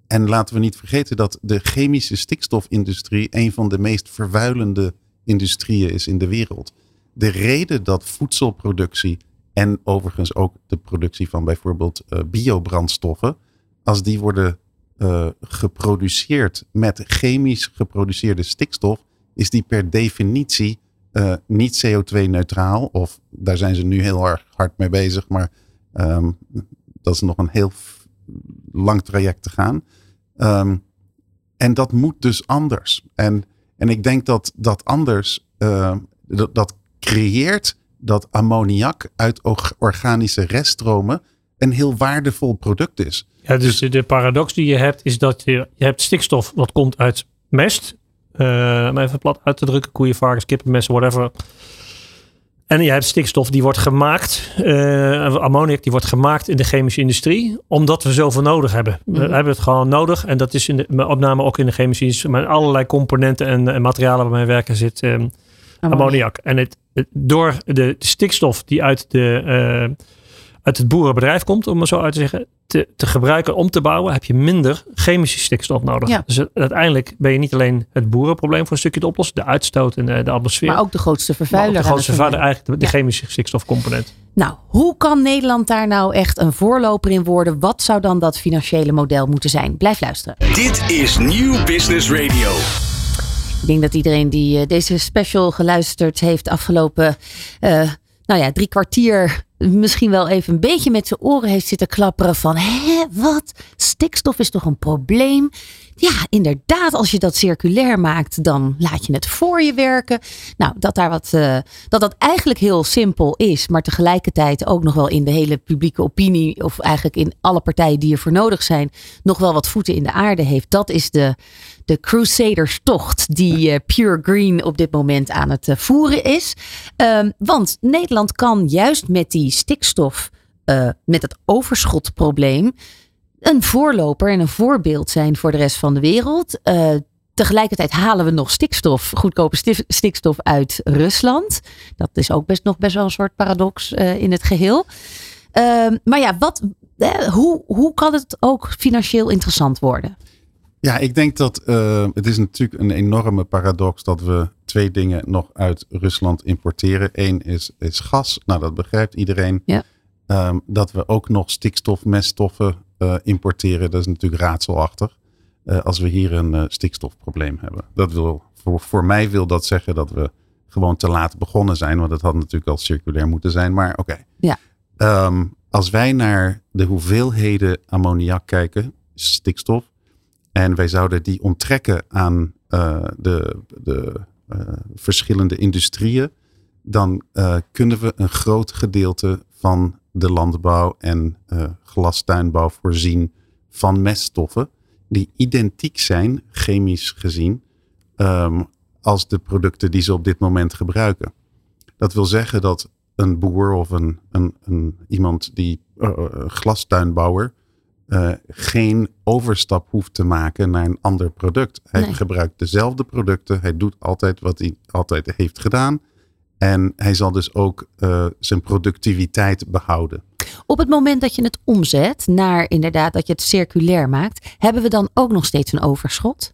en laten we niet vergeten dat de chemische stikstofindustrie een van de meest vervuilende industrieën is in de wereld. De reden dat voedselproductie en overigens ook de productie van bijvoorbeeld uh, biobrandstoffen, als die worden uh, geproduceerd met chemisch geproduceerde stikstof, is die per definitie uh, niet CO2-neutraal. Of daar zijn ze nu heel erg hard mee bezig, maar um, dat is nog een heel lang traject te gaan. Um, en dat moet dus anders. En, en ik denk dat dat anders, uh, dat, dat creëert dat ammoniak uit organische reststromen een heel waardevol product is. Ja, dus de paradox die je hebt is dat je, je hebt stikstof wat komt uit mest. Uh, om even plat uit te drukken, koeien, varkens, kippen, messen, whatever. En je hebt stikstof die wordt gemaakt, uh, ammoniak die wordt gemaakt in de chemische industrie, omdat we zoveel nodig hebben. Mm -hmm. We hebben het gewoon nodig en dat is in de opname ook in de chemische industrie, maar allerlei componenten en, en materialen waarmee we werken zit um, ammoniak. En het, het, door de, de, stikstof die uit, de, uh, uit het boerenbedrijf komt, om het zo uit te zeggen, te, te gebruiken om te bouwen, heb je minder chemische stikstof nodig. Ja. Dus uiteindelijk ben je niet alleen het boerenprobleem voor een stukje te oplossen, de uitstoot en de, de atmosfeer. Maar ook de grootste vervuiler. Maar ook de grootste vervuiler, eigenlijk de, de chemische stikstofcomponent. Nou, hoe kan Nederland daar nou echt een voorloper in worden? Wat zou dan dat financiële model moeten zijn? Blijf luisteren. Dit is Nieuw Business Radio. Ik denk dat iedereen die uh, deze special geluisterd heeft afgelopen, uh, nou ja, drie kwartier misschien wel even een beetje met zijn oren heeft zitten klapperen van hè, wat? Stikstof is toch een probleem? Ja, inderdaad, als je dat circulair maakt, dan laat je het voor je werken. Nou, dat daar wat, uh, dat dat eigenlijk heel simpel is, maar tegelijkertijd ook nog wel in de hele publieke opinie, of eigenlijk in alle partijen die ervoor nodig zijn, nog wel wat voeten in de aarde heeft. Dat is de, de Crusaders tocht die uh, Pure Green op dit moment aan het uh, voeren is. Um, want Nederland kan juist met die stikstof, met het overschotprobleem, een voorloper en een voorbeeld zijn voor de rest van de wereld. Uh, tegelijkertijd halen we nog stikstof, goedkope stikstof uit Rusland. Dat is ook best nog best wel een soort paradox uh, in het geheel. Uh, maar ja, wat, hoe, hoe kan het ook financieel interessant worden? Ja, ik denk dat uh, het is natuurlijk een enorme paradox dat we twee dingen nog uit Rusland importeren. Eén is, is gas, nou dat begrijpt iedereen. Ja. Um, dat we ook nog stikstof, meststoffen uh, importeren, dat is natuurlijk raadselachtig. Uh, als we hier een uh, stikstofprobleem hebben. Dat wil, voor, voor mij wil dat zeggen dat we gewoon te laat begonnen zijn. Want het had natuurlijk al circulair moeten zijn. Maar oké. Okay. Ja. Um, als wij naar de hoeveelheden ammoniak kijken, stikstof En wij zouden die onttrekken aan de, de verschillende industrieën. Dan kunnen we een groot gedeelte van de landbouw en glastuinbouw voorzien van meststoffen. Die identiek zijn, chemisch gezien, um, als de producten die ze op dit moment gebruiken. Dat wil zeggen dat een boer of een, een, een iemand die glastuinbouwer uh, geen overstap hoeft te maken naar een ander product. Hij nee. gebruikt dezelfde producten. Hij doet altijd wat hij altijd heeft gedaan. En hij zal dus ook uh, zijn productiviteit behouden. Op het moment dat je het omzet naar inderdaad dat je het circulair maakt, hebben we dan ook nog steeds een overschot?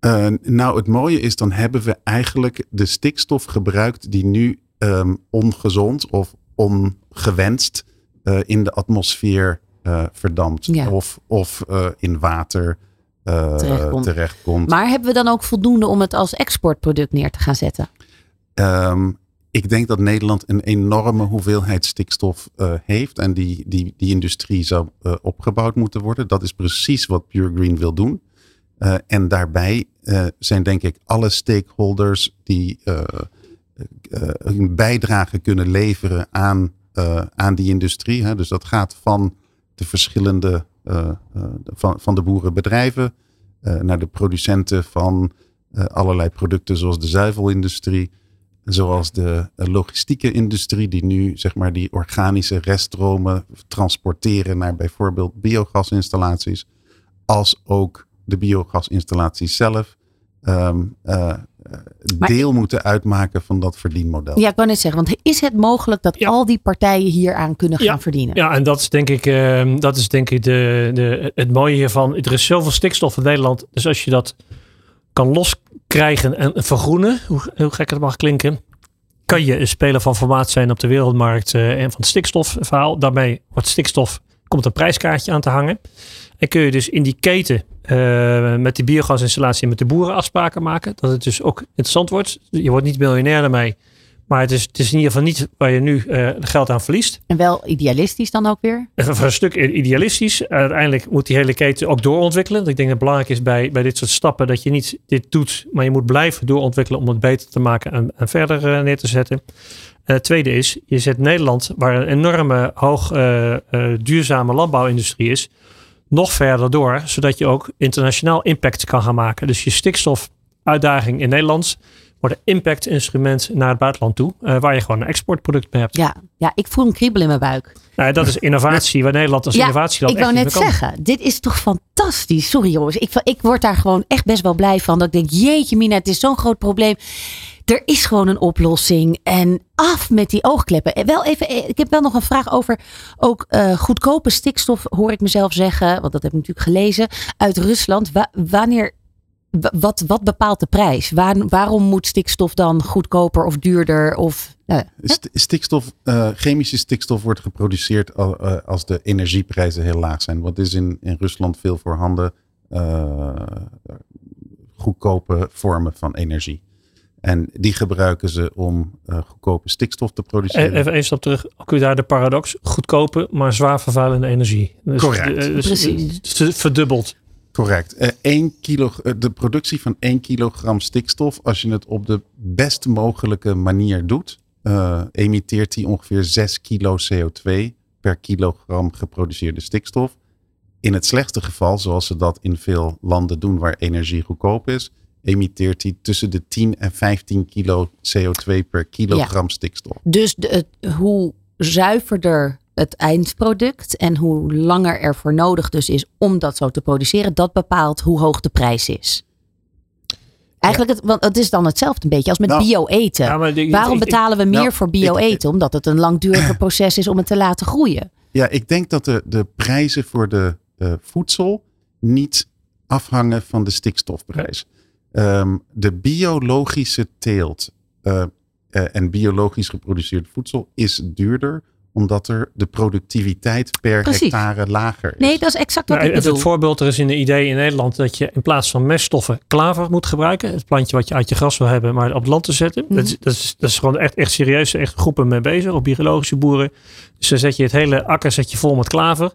Uh, nou, het mooie is, dan hebben we eigenlijk de stikstof gebruikt die nu um, ongezond of ongewenst uh, in de atmosfeer uh, verdampt ja. of, of in water terechtkomt. terechtkomt. Maar hebben we dan ook voldoende om het als exportproduct neer te gaan zetten? Um, ik denk dat Nederland een enorme hoeveelheid stikstof heeft en die, die, die industrie zou opgebouwd moeten worden. Dat is precies wat Pure Green wil doen. en daarbij zijn denk ik alle stakeholders die een bijdrage kunnen leveren aan, aan die industrie. Hè. Dus dat gaat van de verschillende van, van de boerenbedrijven naar de producenten van allerlei producten zoals de zuivelindustrie, zoals de logistieke industrie die nu zeg maar die organische reststromen transporteren naar bijvoorbeeld biogasinstallaties, als ook de biogasinstallaties zelf. Um, deel moeten uitmaken van dat verdienmodel. Ja, ik wou net zeggen, want is het mogelijk dat ja. al die partijen hieraan kunnen gaan ja. verdienen? Ja, en dat is denk ik, uh, dat is denk ik de, de, het mooie hiervan. Er is zoveel stikstof in Nederland, dus als je dat kan loskrijgen en vergroenen, hoe, hoe gek het mag klinken, kan je een speler van formaat zijn op de wereldmarkt uh, en van het stikstofverhaal. Daarmee wordt stikstof, komt een prijskaartje aan te hangen. En kun je dus in die keten uh, met die biogasinstallatie met de boeren afspraken maken. Dat het dus ook interessant wordt. Je wordt niet miljonair daarmee. Maar het is, het is in ieder geval niet waar je nu uh, geld aan verliest. En wel idealistisch dan ook weer? Voor een stuk idealistisch. Uiteindelijk moet die hele keten ook doorontwikkelen. Want ik denk dat het belangrijk is bij, bij dit soort stappen dat je niet dit doet, maar je moet blijven doorontwikkelen om het beter te maken en, en verder uh, neer te zetten. En het tweede is, je zet Nederland, waar een enorme hoog uh, duurzame landbouwindustrie is, nog verder door, zodat je ook internationaal impact kan gaan maken. Dus je stikstofuitdaging in Nederland impact-instrument naar het buitenland toe, uh, waar je gewoon een exportproduct mee hebt. Ja, ja, ik voel een kriebel in mijn buik. Nou, dat is innovatie, waar Nederland als ja, innovatieland Ik wou net zeggen, dit is toch fantastisch. Sorry jongens, ik, ik word daar gewoon echt best wel blij van. Dat ik denk, jeetje Mina, het is zo'n groot probleem. Er is gewoon een oplossing. En af met die oogkleppen. En wel even, ik heb wel nog een vraag over ook uh, goedkope stikstof, hoor ik mezelf zeggen. Want dat heb ik natuurlijk gelezen. Uit Rusland. Wa wanneer wat, wat bepaalt de prijs? Waar, waarom moet stikstof dan goedkoper of duurder? Of, uh, stikstof, uh, chemische stikstof wordt geproduceerd als, uh, als de energieprijzen heel laag zijn. Wat is in, in Rusland veel voorhanden goedkope vormen van energie. En die gebruiken ze om uh, goedkope stikstof te produceren. Even een stap terug. Ook weer daar de paradox. Goedkope, maar zwaar vervuilende energie. Dus, Correct. Uh, dus, Precies. Verdubbeld. Correct. Uh, één kilo, de productie van 1 kilogram stikstof, als je het op de best mogelijke manier doet, emitteert die ongeveer 6 kilo CO2 per kilogram geproduceerde stikstof. In het slechtste geval, zoals ze dat in veel landen doen waar energie goedkoop is, emitteert hij tussen de 10 en 15 kilo CO2 per kilogram ja. stikstof. Dus de, hoe zuiverder het eindproduct en hoe langer er voor nodig dus is om dat zo te produceren, dat bepaalt hoe hoog de prijs is. Eigenlijk, ja. het, want het is dan hetzelfde een beetje als met nou, bio-eten. Ja, Waarom betalen we meer nou, voor bio-eten? Omdat het een langduriger proces is om het te laten groeien. Ja, ik denk dat de, de prijzen voor de uh, voedsel niet afhangen van de stikstofprijs. Um, de biologische teelt uh, uh, en biologisch geproduceerd voedsel is duurder omdat er de productiviteit per Precies. hectare lager is. Nee, dat is exact wat nou, ik bedoel. Het voorbeeld, er is een idee in Nederland dat je in plaats van meststoffen klaver moet gebruiken. Het plantje wat je uit je gras wil hebben, maar op het land te zetten. Mm. Dat, is, dat, is, dat is gewoon echt, echt serieus, echt groepen mee bezig, op biologische boeren. Dus dan zet je het hele akker zet je vol met klaver.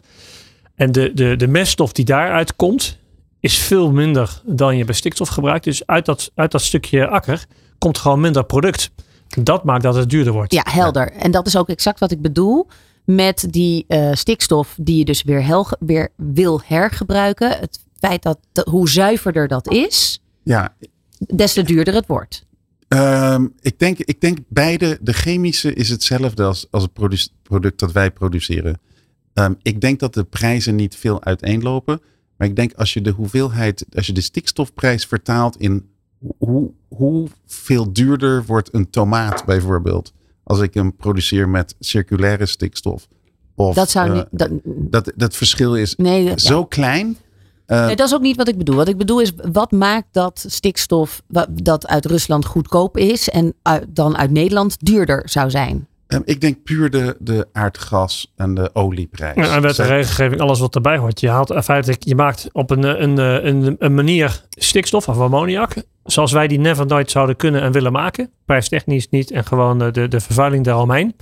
En de, de, de meststof die daaruit komt, is veel minder dan je bij stikstof gebruikt. Dus uit dat, uit dat stukje akker komt gewoon minder product. Dat maakt dat het duurder wordt. Ja, helder. En dat is ook exact wat ik bedoel met die uh, stikstof die je dus weer, hel, weer wil hergebruiken. Het feit dat, dat, hoe zuiverder dat is, Ja, des te duurder het wordt. Ehm, ik, denk, ik denk beide, de chemische is hetzelfde als, als het produ- product dat wij produceren. Ehm, ik denk dat de prijzen niet veel uiteenlopen. Maar ik denk als je de hoeveelheid, als je de stikstofprijs vertaalt in hoe, hoeveel duurder wordt een tomaat bijvoorbeeld. Als ik hem produceer met circulaire stikstof. Of, Dat zou eh, niet. Dat, dat, dat verschil is nee, dat- ja. zo klein. Eh, Nee, dat is ook niet wat ik bedoel. Wat ik bedoel is, wat maakt dat stikstof dat uit Rusland goedkoop is en uit- dan uit Nederland duurder zou zijn? Ehm, ik denk puur de, de aardgas en de olieprijs. Ja, en met de regelgeving, alles wat erbij hoort. Je haalt feitelijk, je maakt op een, een, een, een manier stikstof of ammoniak. Zoals wij die never nooit zouden kunnen en willen maken. Prijstechnisch niet en gewoon eh, de, de vervuiling daaromheen.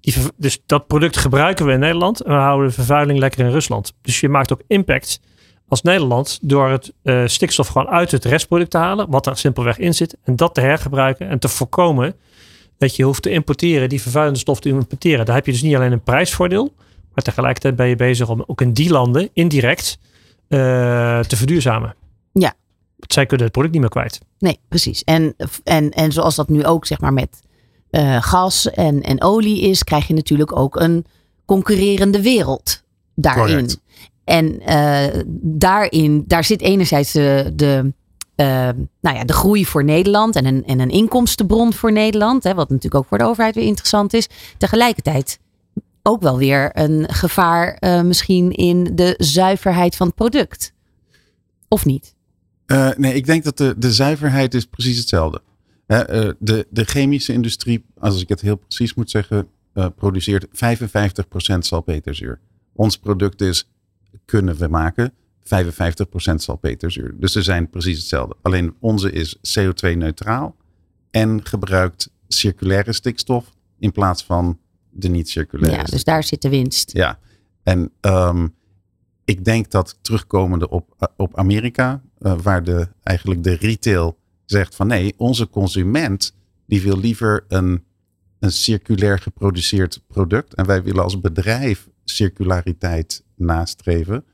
Die, dus dat product gebruiken we in Nederland. En we houden de vervuiling lekker in Rusland. Dus je maakt ook impact als Nederland door het eh, stikstof gewoon uit het restproduct te halen. Wat er simpelweg in zit. En dat te hergebruiken en te voorkomen dat je hoeft te importeren, die vervuilende stof te importeren. Daar heb je dus niet alleen een prijsvoordeel, maar tegelijkertijd ben je bezig om ook in die landen indirect eh, te verduurzamen. Ja. Want Zij kunnen het product niet meer kwijt. Nee, precies. En, en, en zoals dat nu ook zeg maar met eh, gas en, en olie is, krijg je natuurlijk ook een concurrerende wereld daarin. Correct. En eh, daarin, daar zit enerzijds de, de, eh, nou ja, de groei voor Nederland en een, en een inkomstenbron voor Nederland. Hè, wat natuurlijk ook voor de overheid weer interessant is. Tegelijkertijd ook wel weer een gevaar eh, misschien in de zuiverheid van het product. Of niet? Eh, nee, ik denk dat de, de zuiverheid is precies hetzelfde. Hè, eh, de, de chemische industrie, als ik het heel precies moet zeggen, eh, produceert 55% salpeterzuur. Ons product is, kunnen we maken, 55% salpeterzuur. Dus ze zijn precies hetzelfde. Alleen onze is CO2-neutraal en gebruikt circulaire stikstof in plaats van de niet-circulaire. Ja, dus daar zit de winst. Ja, en ehm, ik denk dat terugkomende op, op Amerika, eh, waar de, eigenlijk de retail zegt van nee, onze consument die wil liever een, een circulair geproduceerd product. En wij willen als bedrijf circulariteit nastreven.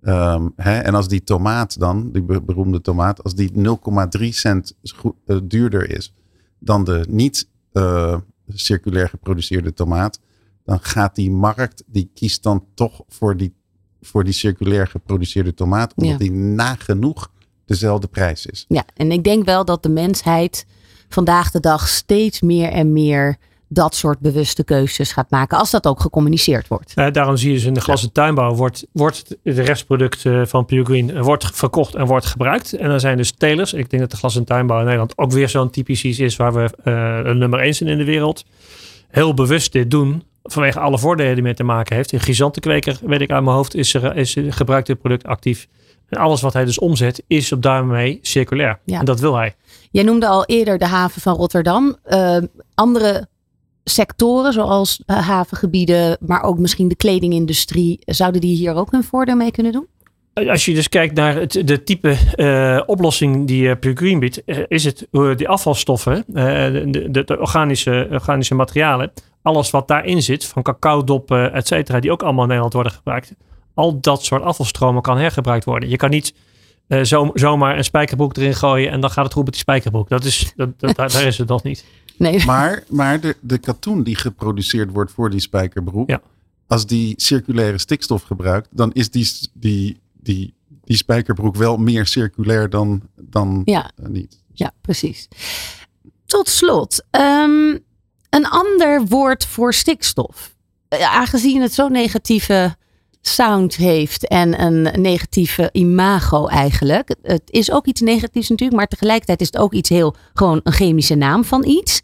Ehm, hè, en als die tomaat dan, die be- beroemde tomaat, als die 0,3 cent goed- eh, duurder is dan de niet eh, circulair geproduceerde tomaat, dan gaat die markt, die kiest dan toch voor die, voor die circulair geproduceerde tomaat, omdat Ja. die nagenoeg dezelfde prijs is. Ja, en ik denk wel dat de mensheid vandaag de dag steeds meer en meer dat soort bewuste keuzes gaat maken. Als dat ook gecommuniceerd wordt. Eh, daarom zie je dus in de glas- en tuinbouw wordt, wordt de restproduct eh, van Pure Green eh, wordt verkocht en wordt gebruikt. En dan zijn dus telers. Ik denk dat de glas- en tuinbouw in Nederland ook weer zo'n typisch iets is waar we eh, een nummer 1 zijn in de wereld. Heel bewust dit doen vanwege alle voordelen die mee te maken heeft. In Gizantenkweker, weet ik uit mijn hoofd, is, er, is gebruikt dit product actief. En alles wat hij dus omzet is op daarmee circulair. Ja. En dat wil hij. Jij noemde al eerder de haven van Rotterdam. Eh, andere sectoren zoals eh, havengebieden, maar ook misschien de kledingindustrie. Zouden die hier ook hun voordeel mee kunnen doen? Als je dus kijkt naar het, de type eh, oplossing die eh, Pure Green biedt, eh, is het eh, die afvalstoffen, eh, de, de, de organische, organische materialen, alles wat daarin zit, van cacaodoppen, et cetera, die ook allemaal in Nederland worden gebruikt. Al dat soort afvalstromen kan hergebruikt worden. Je kan niet eh, zo, zomaar een spijkerbroek erin gooien en dan gaat het goed met die spijkerbroek. Dat is, dat, dat, daar, daar is het nog niet. Nee. Maar, maar de, de katoen die geproduceerd wordt voor die spijkerbroek, Ja. als die circulaire stikstof gebruikt, dan is die, die, die, die spijkerbroek wel meer circulair dan, dan Ja. eh, niet. Ja, precies. Tot slot, ehm, een ander woord voor stikstof. Eh, Aangezien het zo'n negatieve sound heeft en een negatieve imago eigenlijk. Het is ook iets negatiefs natuurlijk, maar tegelijkertijd is het ook iets heel, gewoon een chemische naam van iets.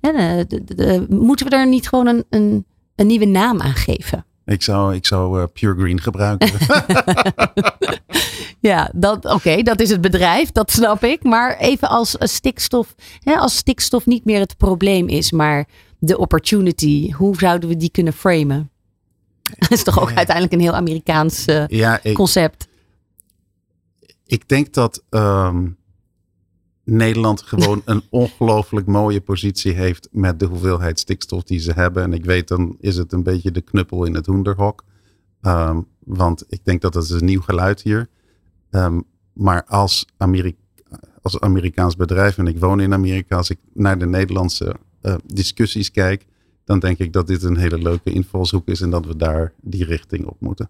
En, eh, de- de- de- moeten we er niet gewoon een, een, een nieuwe naam aan geven? Ik zou, ik zou eh, Pure Green gebruiken. Ja, dat, oké, dat is het bedrijf, dat snap ik. Maar even als eh, stikstof, hè, als stikstof niet meer het probleem is, maar de opportunity, hoe zouden we die kunnen framen? Dat is toch ook uiteindelijk een heel Amerikaans eh, ja, ik, concept. ik denk dat ehm, Nederland gewoon een ongelooflijk mooie positie heeft met de hoeveelheid stikstof die ze hebben. En ik weet, dan is het een beetje de knuppel in het hoenderhok. Ehm, want ik denk dat dat is een nieuw geluid hier. Um, maar als, Amerika als Amerikaans bedrijf, en ik woon in Amerika, als ik naar de Nederlandse uh, discussies kijk, dan denk ik dat dit een hele leuke invalshoek is en dat we daar die richting op moeten.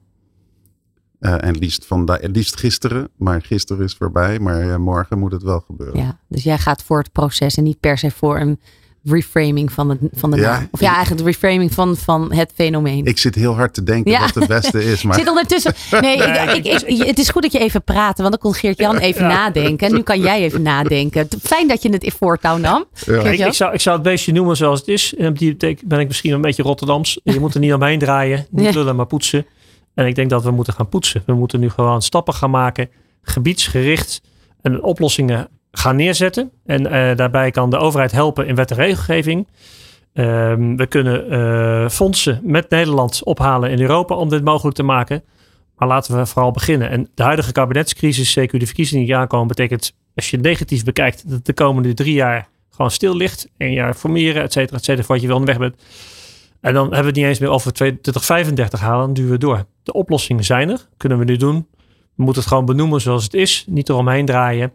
Uh, en liefst, van liefst gisteren, maar gisteren is voorbij, maar uh, morgen moet het wel gebeuren. Ja, dus jij gaat voor het proces en niet per se voor een reframing van, het, van de ja, naam. Of ja, eigenlijk de reframing van, van het fenomeen. Ik zit heel hard te denken ja. wat het beste is. Maar... zit ondertussen. Nee, Ik, ik, het is goed dat je even praat, want dan kon Geert-Jan even nadenken. En nu kan jij even nadenken. Fijn dat je het in voortouw nam. Ik, ik, zou, ik zou het beestje noemen zoals het is. En op die ben ik misschien een beetje Rotterdams. Je moet er niet omheen draaien. Niet lullen, maar poetsen. En ik denk dat we moeten gaan poetsen. We moeten nu gewoon stappen gaan maken. Gebiedsgericht. En oplossingen gaan neerzetten. En uh, daarbij kan de overheid helpen in wet en regelgeving. Uh, we kunnen uh, fondsen met Nederland ophalen in Europa om dit mogelijk te maken. Maar laten we vooral beginnen. En de huidige kabinetscrisis, zeker de verkiezingen die aankomen, betekent, als je negatief bekijkt, dat de komende drie jaar gewoon stil ligt. Een jaar formeren, et cetera, et cetera, wat je wel onderweg bent. En dan hebben we het niet eens meer over 2035 halen, dan duwen we door. De oplossingen zijn er, kunnen we nu doen. We moeten het gewoon benoemen zoals het is, niet eromheen draaien.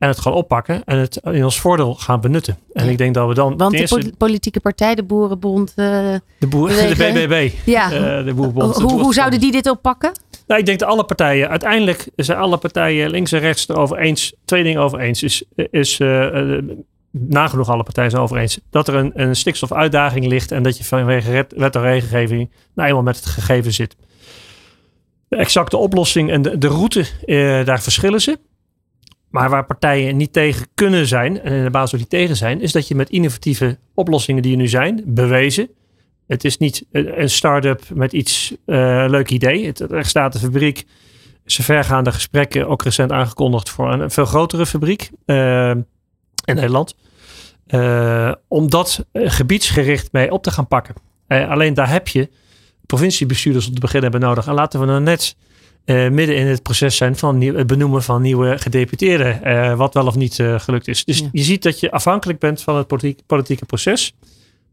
En het gaan oppakken en het in ons voordeel gaan benutten. En ik denk dat we dan. Want de politieke partij, de Boerenbond. Uh, de, boer, de BBB. Ja. Uh, de Boerenbond. Hoe, hoe zouden die dit oppakken? Nou, ik denk dat alle partijen, uiteindelijk zijn alle partijen links en rechts erover eens. Twee dingen over eens. Is, is uh, nagenoeg alle partijen zijn over eens. Dat er een, een stikstofuitdaging ligt en dat je vanwege wet en regelgeving nou eenmaal met het gegeven zit. De exacte oplossing en de, de route, daar verschillen ze. Maar waar partijen niet tegen kunnen zijn, en in de basis ook niet tegen zijn, is dat je met innovatieve oplossingen die er nu zijn, bewezen. Het is niet een start-up met iets uh, leuk idee. Het, er staat een fabriek, ze vergaande gesprekken, ook recent aangekondigd voor een, veel grotere fabriek uh, in Nederland. Om dat gebiedsgericht mee op te gaan pakken. alleen daar heb je provinciebestuurders op het begin hebben nodig. En laten we nou net uh, midden in het proces zijn van het benoemen van nieuwe gedeputeerden. Uh, wat wel of niet uh, gelukt is. Dus je ziet dat je afhankelijk bent van het politiek, politieke proces.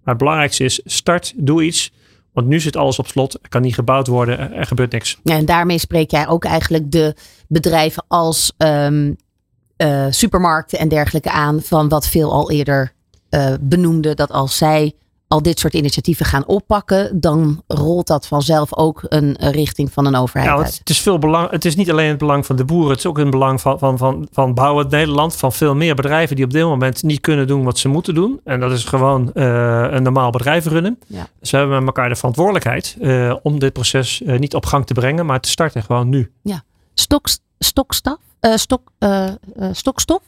Maar het belangrijkste is start, doe iets. Want nu zit alles op slot. Er kan niet gebouwd worden. Er gebeurt niks. Ja, en daarmee spreek jij ook eigenlijk de bedrijven als um, supermarkten en dergelijke aan. Van wat veel al eerder benoemde. Dat als zij al dit soort initiatieven gaan oppakken, dan rolt dat vanzelf ook een richting van een overheid. Ja, het, is veel belang, het is niet alleen het belang van de boeren, het is ook een belang van, van, van, van bouwen Nederland, van veel meer bedrijven die op dit moment niet kunnen doen wat ze moeten doen. En dat is gewoon uh, een normaal bedrijf runnen. Ja. Dus we hebben met elkaar de verantwoordelijkheid uh, om dit proces uh, niet op gang te brengen, maar te starten gewoon nu. Ja, Stok, stokstaf, stok, stokstof?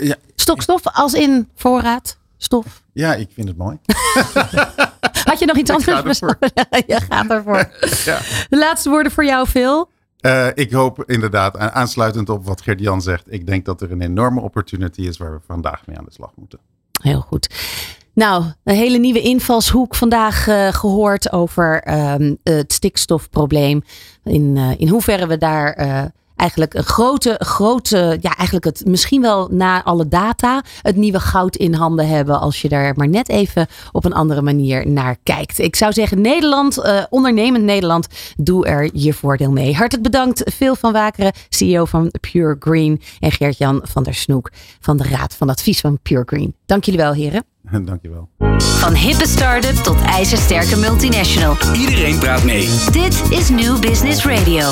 ja. Stokstof als in voorraad? Stof. Ja, ik vind het mooi. Had je nog iets anders je gaat ervoor. ja. De laatste woorden voor jou, Phil. Uh, ik hoop inderdaad, aansluitend op wat Gert-Jan zegt, ik denk dat er een enorme opportunity is waar we vandaag mee aan de slag moeten. Heel goed. Nou, een hele nieuwe invalshoek vandaag uh, gehoord over um, het stikstofprobleem. In, uh, in hoeverre we daar eigenlijk een grote, grote, ja, eigenlijk het misschien wel na alle data, het nieuwe goud in handen hebben. Als je daar maar net even op een andere manier naar kijkt. Ik zou zeggen, Nederland, uh, ondernemend Nederland, doe er je voordeel mee. Hartelijk bedankt, Phil van Wakeren, CEO van Pure Green. En Gert-Jan van der Snoek van de Raad van Advies van Pure Green. Dank jullie wel, heren. Dank je wel. Van hippe start-up tot ijzersterke multinational. Iedereen praat mee. Dit is New Business Radio.